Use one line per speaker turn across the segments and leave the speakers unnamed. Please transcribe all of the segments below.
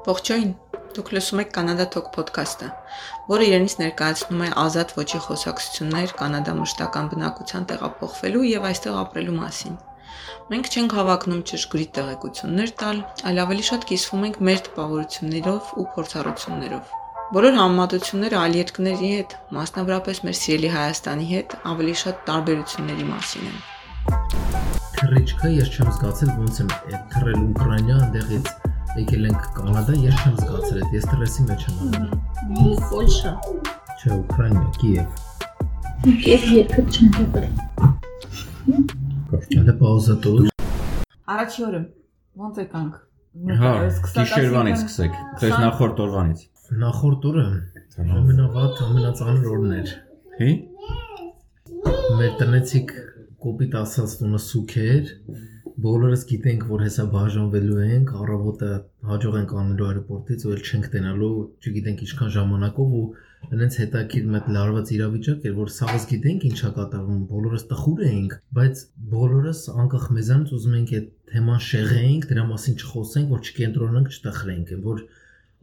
Ողջույն։ Դուք լսում եք Կանադա Talk podcast-ը, որը իրենից ներկայացնում է ազատ ոճի խոսակցություններ կանադա մշտական բնակության տեղափոխվելու եւ այստեղ ապրելու մասին։ Մենք չենք հավակնում ճշգրիտ տեղեկություններ տալ, այլ ավելի շատ կիսվում ենք մեր տպավորություններով ու փորձառություններով։ Բոլոր համեմատությունները այլ երկրների հետ, մասնավորապես մեր սիրելի Հայաստանի հետ, ավելի շատ տարբերությունների մասին են։
Թռիչքը ես չեմ զգացել ոնց եմ թռել Ուկրաինա այնտեղից եկել ենք Կանադա, ես չեմ զգացել այդ, ես ստրեսի մեջ եմ
անում։ Պոլշա։
Չէ, Ուկրաինա, Կիև։
Կիև երբեք չեմ եղել։
Կարճ պաուզա տուր։
Առաջի օրը ոնց եկանք։
Հա, գիշերվանից սկսեք, քեզ նախորդ օրվանից։
Նախորդ օրը ամենավատ, ամենածանր օրն էր։
Հի։
Մեր տնեցիկ կոպիտ ասած տունը սուք էր, բոլորս գիտենք, որ հեսա բաժանվելու ենք, առավոտը հաջող ենք անելու аэроպորտից ու էլ չենք տենալու, չգիտենք ինչքան ժամանակով ու այնց հետաքրիր մետ լարված իրավիճակ էր, որ սաղս գիտենք ինչա կատարվում, բոլորս տխուր էինք, բայց բոլորս անկախ մեզանից ուզում ենք այդ թեման շեղեինք, դրա մասին չխոսենք, որ չկենտրոնանք, չտխրենք, որ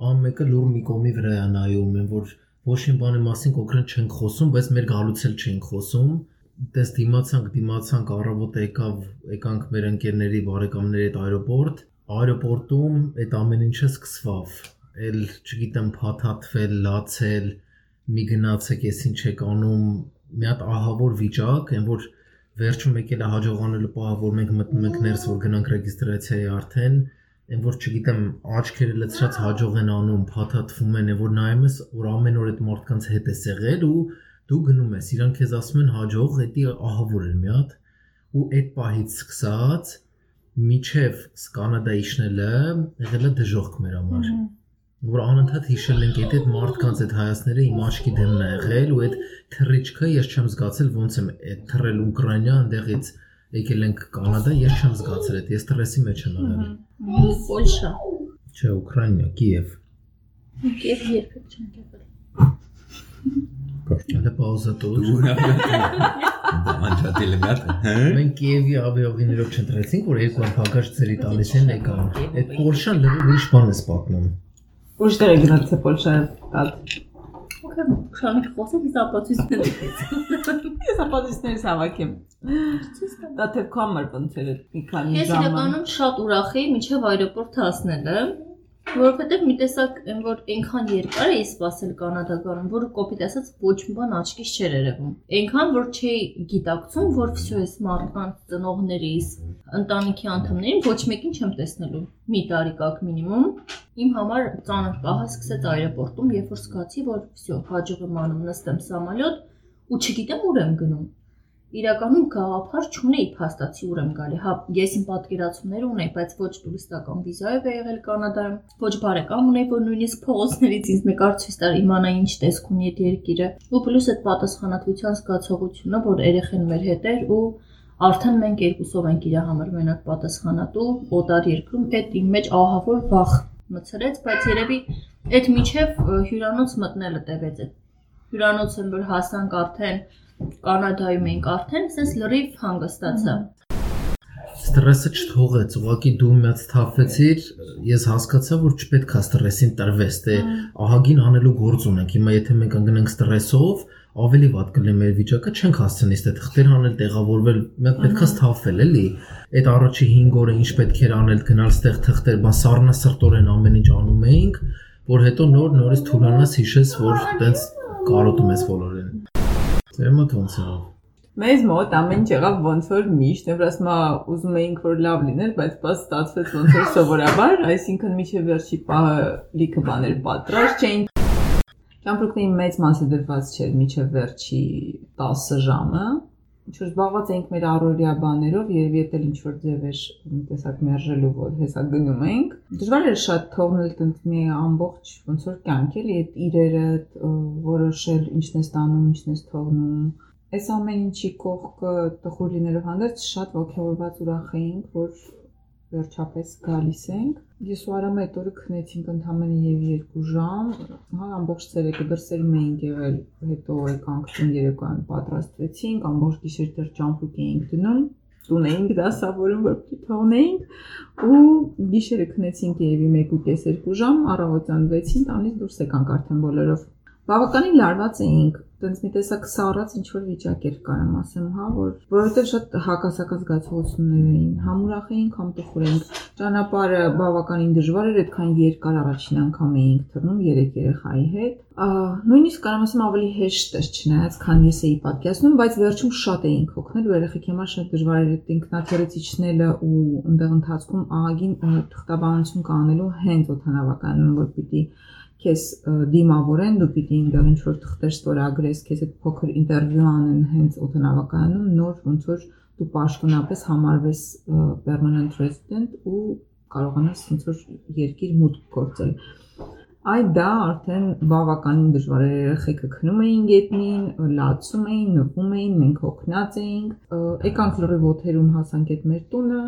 ամենը լուր մի կոմի վրա է նայում, որ ոչ մի բանի մասին կոնկրետ չենք խոսում, բայց մեր գալուց էլ չենք խոսում, դες դիմացանք, դիմացանք առավոտ եկավ, եկանք մեր ընկերների բարեկամների այդ аэроպորտ, аэроպորտում այդ ամեն ինչը սկսվավ։ Էլ չգիտեմ փաթաթվել, լացել, մի գնացեք, ես ինչ եք անում, մի հատ ահավոր վիճակ, այն որ վերջում եկել է հաջողանելու պահը, որ մենք մտնում ենք ներս, որ գնանք ռեգիստրացիայի արդեն, այն որ չգիտեմ, աչքերը լցրած հաջող են անում, փաթաթվում են, այն որ նայում ես, որ ամեն օր այդ մարդկանց հետ ես եղել ու դու գնում ես, իրանք քեզ ասում են հաջող, դա ահավոր էր մի հատ ու այդ պահից սկսած միջև Կանադա իջնելը եղել է դժոխք մեր համար որ անընդհատ հիշել ենք այդ այդ մարդկանց այդ հայացները իմ աչքի դեմն է եղել ու այդ թռիչքը ես չեմ զգացել ոնց եմ այդ թռել Ուկրաինա այնտեղից եկել ենք Կանադա ես չեմ զգացել այդ ես ստրեսի մեջ եմ եղել
Պոլշա
չէ Ուկրաինա Կիև
Կիև երբեք չեմ եղել
Կարճ։ Պաուզա տուր։
Անջատել եմ դա։
Մենք Կիևի ավիաուղիներով չընտրեցինք, որ երկու անգամ ծերի տալիս են եկան։ Այդ Porsche-ը լրիվ ուրիշ բան էս պատմում։
Ուշ դեր է գնաց Porsche-ը տալ։
Ոքեմ, շարունակ խոսեմ, ես ապացույցներ։
Ես ապացույցներ հավաքեմ։ Դա թե կամեր բնցերը մի քանի
ժամ։ Ես իրականում շատ ուրախ էի, միջև аэроպորտ հասնելը։ Որովհետև մի տեսակ որ այնքան երկար էի սպասել կանադական, որ կոպիտ ասած ոչ մի բան աչքիս չէր երևում։ Այնքան որ չէի գիտակցում, որ վсё էս մարդկանց ծնողներիս, ընտանիքի անդամներին ոչ մեկին չեմ տեսնելու։ Մի տարի կակ մինիմում իմ համար ծանր պահը սկսեց аэроպորտում, երբ որ զգացի, որ վсё հաջող եմ անում, նստեմ սամալյոտ ու չգիտեմ ուր եմ գնում իրականում գաղափար չունեի փաստացի ուր եմ գալի։ Հա, ես իմ պատկերացումներ ունեի, բայց ոչ տուրիստական վիզայով է եղել Կանադայում։ Ոչ բարեկամ ունեի, որ նույնիսկ փողոցներից ինձ մեկ արցույց տար իմանա ինչ տեսք ունի այդ երկիրը։ Ու պլյուս այդ պատասխանատվության զգացողությունը, որ երեխեն մեր հետ էր ու արդեն մենք երկուսով ենք իր համար մենակ պատասխանատու օտար երկրում, այդ իմ մեջ ահավոր վախ մցրեց, բայց երևի այդ միջև հյուրանոց մտնելը տևեց այդ հյուրանոցը որ հասանք արդեն Կանադայում ենք արդեն, sense լրիվ հանգստացա։
Ստրեսը չթողեց, ուղղակի դու միած թափվեցիր, ես հասկացա, որ չպետք է ստրեսին տրվես, դե ահագին անելու գործ ունենք։ Հիմա եթե մենք ընկնենք ստրեսով, ավելի վատ կլինի մեր վիճակը, չենք հասցնի ստե թղթեր անել, տեղավորվել, մենք պետքա սթափվել, էլի։ Այդ առաջի 5 օրը ինչ պետք էր անել, գնալ ստեղ թղթեր, բա սառնասրտորեն ամեն ինչ անում էինք, որ հետո նոր նորից թուլանաս հիշես, որ տենց կարոտում ես բոլորին։ Ձեր մոտ ոնց է։
Մեզ մոտ ամեն ինչ եղավ ոնց որ միշտ, ասма ուզում էինք որ լավ լիներ, բայց բաց ստացվեց ոնց որ սովորաբար, այսինքն միջև վերջի պահը լիքը բաներ պատրաստ չէին։ Ճամփորդների մեծ մասը դրված չէր միջև վերջի 10 ժամը, ինչ որ զբաղված էինք մեր առօրյա բաներով, երևի էլ ինչ որ ձև էր տեսակ մերժելու, որ հեսա գնում ենք։ Դժվար էր շատ թողնել տենց մի ամբողջ ոնց որ կյանք էլի այդ իրերը որոշել ինչն է ստանում, ինչն է թողնում։ Այս ամեն ինչի կողքը տխուր լինելով հանդերձ շատ ողջավորված ուրախ էինք, որ վերջապես գալիս ենք։ Ես ու Արամը այդ օրը քնեցինք ընդամենը եւ 2 ժամ, հա ամբողջ ցերեկը դրսերում էինք եղել, հետո եկանք տուն երեկոյան պատրաստվեցինք, ամբողջ գիշեր դեռ ճամփուկ էինք դնում։ տուն էինք դասավորում, որ պիտի թողնեինք ու գիշերը քնեցինք երևի 1:30-2 ժամ, առավոտյան 6-ին տանից դուրս եկանք արդեն բոլորով։ Բավականին լարված էինք, տենց մի տեսակ սառած ինչ որ վիճակ էր կարամ ասեմ, հա, որ որովհետև շատ հակասական զգացողություններ էին, համ ուրախ էինք, համ տխուր էինք։ Ճանապարհը բավականին դժվար էր, այդքան երկար առաջին անգամ էինք թռնում երեք երեխայի հետ։ Նույնիսկ կարամ ասեմ ավելի հեշտ էր, չնայած քան ես էի պատկերացնում, բայց վերջում շատ էինք հոգնել, ու երեխեքի համար շատ դժվար էր այդ ինքնաթիռից իջնելը ու այնտեղ ընթացքում աղագին թղթաբանություն կանելու հենց օթանավականում, որ պիտի քեզ դիմավորեն, դու պիտի այնտեղ ինչ որ թղթեր ստորագրես, քեզ այդ փոքր ինտերվյու անեն հենց օթանավակայանում, նոր ոնց որ դու պաշտոնապես համարվես permanent resident ու կարողանաս ոնց որ երկիր մուտք գործել։ Այ դա արդեն բավականին դժվար էր երեխեքը քնում էին գետնին, լացում էին, նվում էին, մենք հոգնած էինք։ Եկանք լրիվ օթերում հասանք այդ մեր տունը,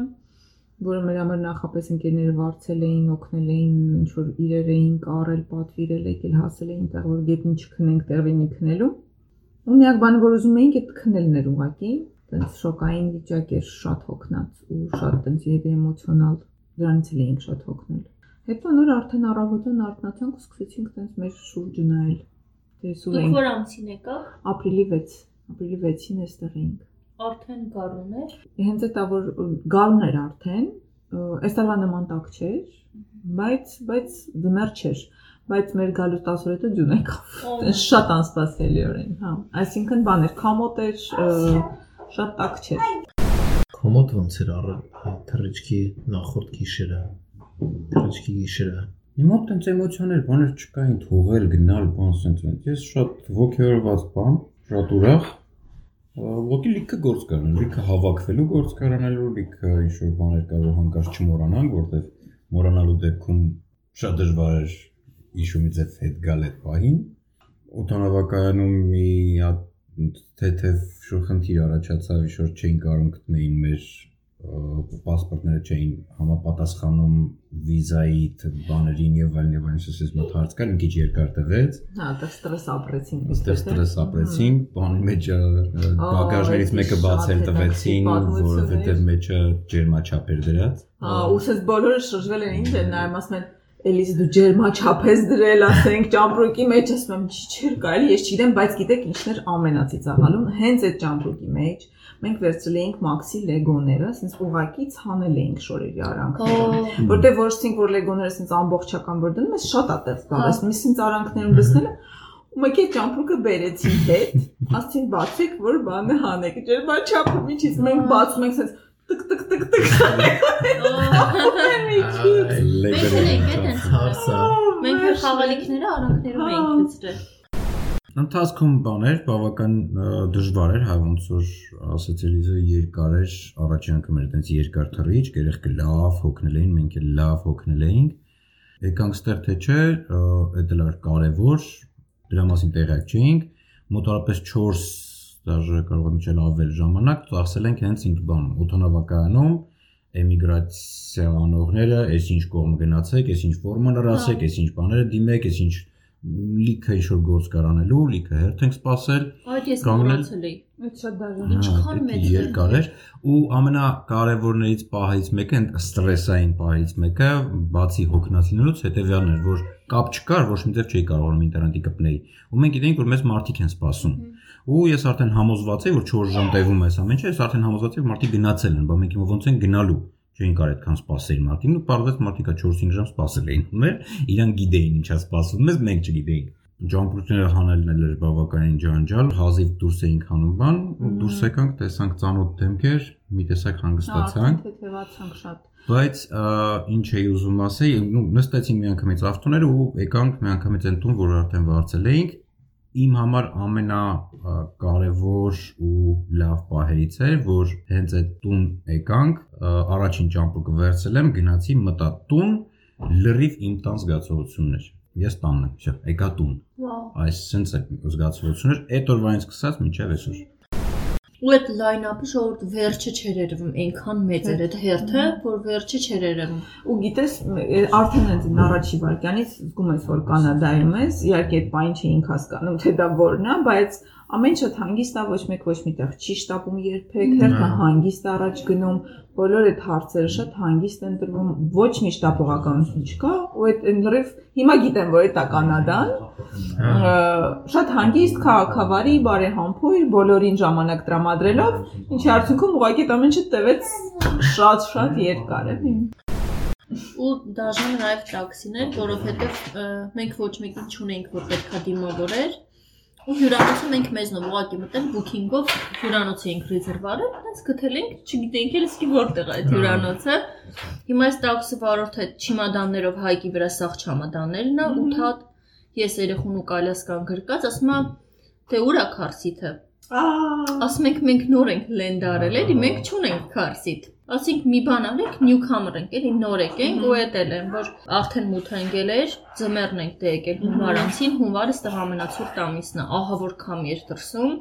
որը մեր համար նախապես ընկերները վարձել էին, օգնել էին, ինչ որ իրեր էին կարել, պատվիրել, եկել հասել էին տեղ, որ գետնին չքնենք, տեղին քնելու։ Ու միակ բանը, որ ուզում էինք, այդ քնելն էր ուղակի, տենց շոկային վիճակ էր, շատ հոգնած ու շատ տենց եւ էմոցիոնալ, դրանից էլ էինք շատ հոգնել։ Հետո նոր արդեն առավոտյան արթնացանք ու սկսեցինք տենց մեր շուրջը նայել։
Դե սուր էինք։ Դուք որ ամսին եկաք։
Ապրիլի 6, ապրիլի 6-ին էստեղ էինք
արդեն գարուն էր։
Հենց դա որ գարուն էր արդեն, այս տարվա նման տակ չէր, բայց բայց դմեր չէր բայց մեր գալուց 10 օր հետո ջուն եկավ։ Շատ անսպասելիորեն, հա։ Այսինքն բաներ, կամոտ էր, շատ տակ չէր։
Կամոտ ոնց էր առել թռիչքի նախորդ գիշերը։ Թռիչքի գիշերը։
Իմ մոտ տենց էմոցիաներ, բաներ չկային, թողել, գնալ, բան սենց։ Ես շատ ոգեորված բան, շատ ուրախ Ոտի լիքը գործ կարան, լիքը հավաքվելու գործ կարանալու, լիքը ինչ որ բաներ կարող հանկարծ չմոռանանք, որտեվ մոռանալու դեպքում շատ դժվար էր իշումից հետ գալ այդ պահին։ Օտանավակայանում մի թեթև շուտ խնդիր առաջացավ, ինչ որ չէին կարող գտնեին մեր պասպորտները չէին համապատասխանում վիզայի բաներին եւ այլն եւ այլն, ասես մոտ հարց կար, մի քիչ երկար տևեց։
Հա, դա ստրես ապրեցինք։
Այստեղ ստրես ապրեցինք, բանի մեջը բագաժներից մեկը բացել տվեցին, որովհետեւ մեջը ջերմաչափ էր դրած։
Հա, ուսես բոլորը շրջվել են ինչ են նայում, ասում են Էլիս դու ջերմաչափես դրել, ասենք ճամպրուկի մեջ, ասում եմ, չի չէր կարելի, ես չգիտեմ, բայց գիտեք ինչն էր ամենածիծաղալուն, հենց այդ ճամպրուկի մեջ մենք վերցրել էինք Maxi Lego-ները, ասես ուղակի ցանել էինք շորերի արանքները, որտեղ որոշեցինք, որ Lego-ները ասես ամբողջական որ դնում ես շատ ատեղ զբաղես, մի ասես արանքներում լսնելը ու մեկ է ճամպրուկը բերեցին հետ, ասցին բացեք, որ բանը հանեք, ջերմաչափը միջից մենք բացում ենք ասես տկ տկ տկ տկ
Մենք խաղալիքները արանքներում էինք լցրել
Ընթացքում բաներ բավական դժվար էր, հա ոնց որ ասեց Էլիզը երկար էր, առաջին անգամ էր այդպես երկար թռիչ, երեխքը լավ հոգնել էին, մենք էլ լավ հոգնել էինք։ Եկանք ստեղ թե չէ, դա էլ էր կարևոր, դրա մասին տեղյակ չէինք։ Մոտավորապես 4 դաժե կարող եմ չել ավել ժամանակ ծախսել ենք հենց ինք բան, օթանավակայանում էմիգրացիա անողները, այս ինչ կողմ գնացեք, այս ինչ ֆորմալ հրասեք, այս ինչ բաները դիմեք, այս ինչ լիքը ինչ-որ գործ կար անելու, լիքը հերթ ենք սпасել։
Այդ ես մոռացել էի։
Այդ շատ դաժան։
Ինչքան մեծ
երկար էր ու ամենակարևորներից պահից մեկը, այն ստրեսային պահից մեկը, բացի հոգնածինուց հետեւյալն էր, որ կապ չկար, ոչ մի ձև չէի կարողանում ինտերնետի կպնեի։ Ու մենք գիտենք, որ մեզ մարդիկ են սպասում։ Ու ես արդեն համոզված էի, որ 4 ժամ տևում է այս ամենը, ես արդեն համոզված էի, որ մարդիկ գնացել են, բայց մենք իմը ոնց են գնալու չէին կարող այդքան սպասել մարդին ու պարզապես մարդիկա 4-5 ժամ սպասել էին ուներ, իրան գիտեին ինչա սպասվում մեզ, մենք չգիտեինք։ Ջամպրուտները հանելն էլ էր բավականին ջանջալ, հազիվ դուրս էինք հանում բան, դուրս եկանք, տեսանք ծանոթ դեմքեր, մի տեսակ հանգստացանք։
Թեթևացանք շատ։
Բայց ինչ էի ուզում ասել, նստեցինք մի անգամից ավտոները ու եկանք մի անգամից այն տուն, որ արդեն վարձել էինք իմ համար ամենակարևոր ու լավ պահերից էր, որ հենց այդ տուն եկանք, առաջին ճամպուկը վերցրել եմ, գնացի մտա տուն, լրիվ իմ տան զգացողությունն էր։ Ես տանն եմ, վсё, եկա տուն։ Այս sense զգացողությունն էր այդ օրվանից սկսած մինչև այսօր։ Wow
Ու այդ line-up-ը շորտ վերջը չէր երևում, այնքան մեծ էր այդ հերթը, որ վերջը չէր երևում։
Ու գիտես, արդեն հենց առաջի վարքյանից զգում ես, որ Կանադայում ես, իհարկե այդ բան չէինք հասկանում, թե դա որն է, բայց ամեն ինչ հանգիստ է, ոչ մեկ ոչ միտեղ չի շտապում երբեք, հերթը հանգիստ է առաջ գնում, բոլոր այդ հարցերը շատ հանգիստ են տրվում, ոչ մի շտապողականություն չկա, ու այդ լրիվ հիմա գիտեմ, որ դա Կանադան,
Հա։
շատ հանգիստ քաղաքավարի, բարեհամբույր, բոլորին ժամանակ տրամադրելով, ինչի արդյունքում ուղղակի այդ ամենը տևեց շատ-շատ երկար, էլի։
ու դաժան նաև տաքսիներ, որովհետև մենք ոչ մեկին չունենք, որ պետքա դիմավորեր։ հյուրանոցը մենք մեզնով ուղակի մտել բուքինգով հյուրանոց էինք ռեզերվարել, այնց գտել ենք, չգիտենք էլ իսկի որտեղ է այդ հյուրանոցը։ Հիմա այս տաքսը վարորդը չիմադաններով հայկի վրա սաղ չամադաններն է, 8 հատ ես երեխուն ու կալասկան գրկած, ասում եմ, թե ուր է քարսիթը։ Ասում ենք մենք նոր ենք լենդարել, էլի մենք չունենք քարսիթ։ Ասենք մի բան արենք, նյուքամեր ենք, էլի նոր եկենք ու էտել են, որ արդեն մութ ընկել էր, ձմեռն ենք դե եկել հունվարանցին, հունվարը ստեղ ամենացուրտ ամիսն է, ահա որ քամի էր դրսում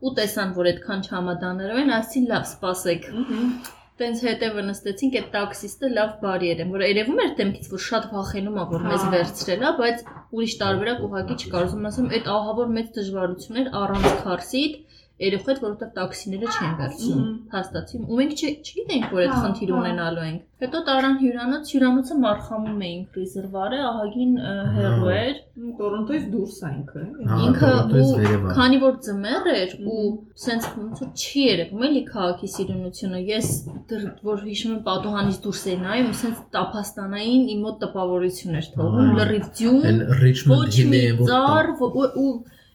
ու տեսան, որ այդքան չամադաներով են, ասին լավ, սպասեք։ Տենց հետևը նստեցինք, այդ տաքսիստը լավ բարի էր, որ երևում էր դեմքից, որ շատ վախենում է, որ մեզ վերցրել է, բայց ուրիշ տարբերակ ուղղակի չկար։ Ուզում ասեմ, այդ ահա որ մեծ դժվարություն էր առանց քարսիտ, երեխու հետ, որովհետև տաքսիները չեն վերցնում։ Հաստատի։ Ու մենք չ- չգիտենք, որ այդ խնդիր ունենալու ենք։ Հետո տարան հյուրանոց, հյուրանոցը մարխամում էինք ռեզերվարը, ահագին հեռու էր։
Տորոնտոից դուրս է ինքը,
Հա,
Ինքը
է։
քանի որ ձմեռ էր ու սենց ոնց որ չի երևում էլի քաղաքի սիրունությունը ես որ հիշում եմ պատուհանից դուրս էի նայում սենց տափաստանային իմ մոտ տպավորություն էր թողում լրիվ ձյուն
Այն Richmond են որ
ծառ ու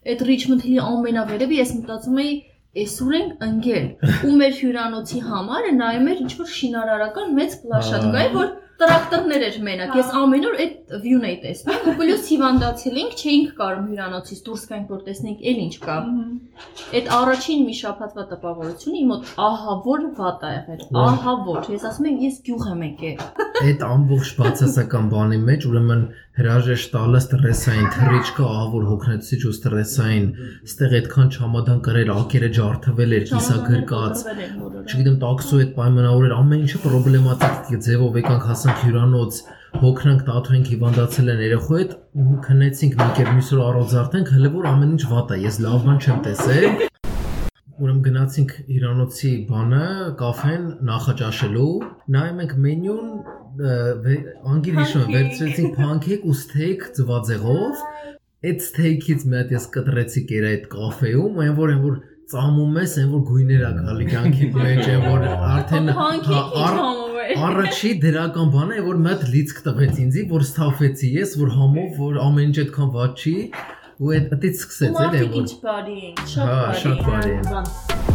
այդ Richmond Hill-ի ամենավերևի ես մտածում էի Էսուր ենք ընկել ու մեր հյուրանոցի համարը նայում էր ինչ որ շինարարական մեծ պլաշատկայի որ տրակտորներ էր մենակ ես ամեն օր այդ վյուն էի տեսնում ու պլյուս հիվանդացել ենք չէինք կարող հյուրանոցից դուրս գանք որ տեսնենք էլ ինչ կա այդ առաջին մի շաբաթվա տպավորությունը իմ մոտ ահա որ վատ է եղել ահա որ ես ասում եմ ես գյուղ եմ եկել
այդ ամբողջ բացասական բանի մեջ ուրեմն հրաժեշտ տալը ստրեսային թռիչքը ահա որ հոգնեցիչ ու ստրեսային ստեղ այդքան չամադան կրել ակերը ջարդվել էր կիսագրկած չգիտեմ տաքսու այդ պայմանավորեր ամեն ինչը պրոբլեմատիկ ձևով եկանք հասանք հյուրանոց հոգնանք տաթուենք հիվանդացել են երեխու հետ ու քնեցինք մի կերպ մյուս օր առողջարթենք հələ որ ամեն ինչ վատ է ես լավ բան չեմ տեսել Ուրեմն գնացինք Իրանոցի բանը, կաֆեն նախաճաշելու, նայում ենք մենյուն, անգիր հիշում եմ, վերցրեցինք pancake ու steak ծվածեղով։ Այդ steak-ից մի հատ ես կտրեցի կեր այդ կաֆեում, այն որ այն որ ծամում ես, այն որ գույներ ա գալի կյանքի մեջ, այն որ արդեն Առաջի դրական բանը է որ մի հատ լիցք տվեց ինձի, որ սթափեցի ես, որ համով, որ ամեն ինչ այդքան ված չի, ու այդ այդից սկսեց էլ է
Մարդիկ
որ
ինչ բարի են շատ
Հա,
բարի
շատ բարի
են
են։
Բան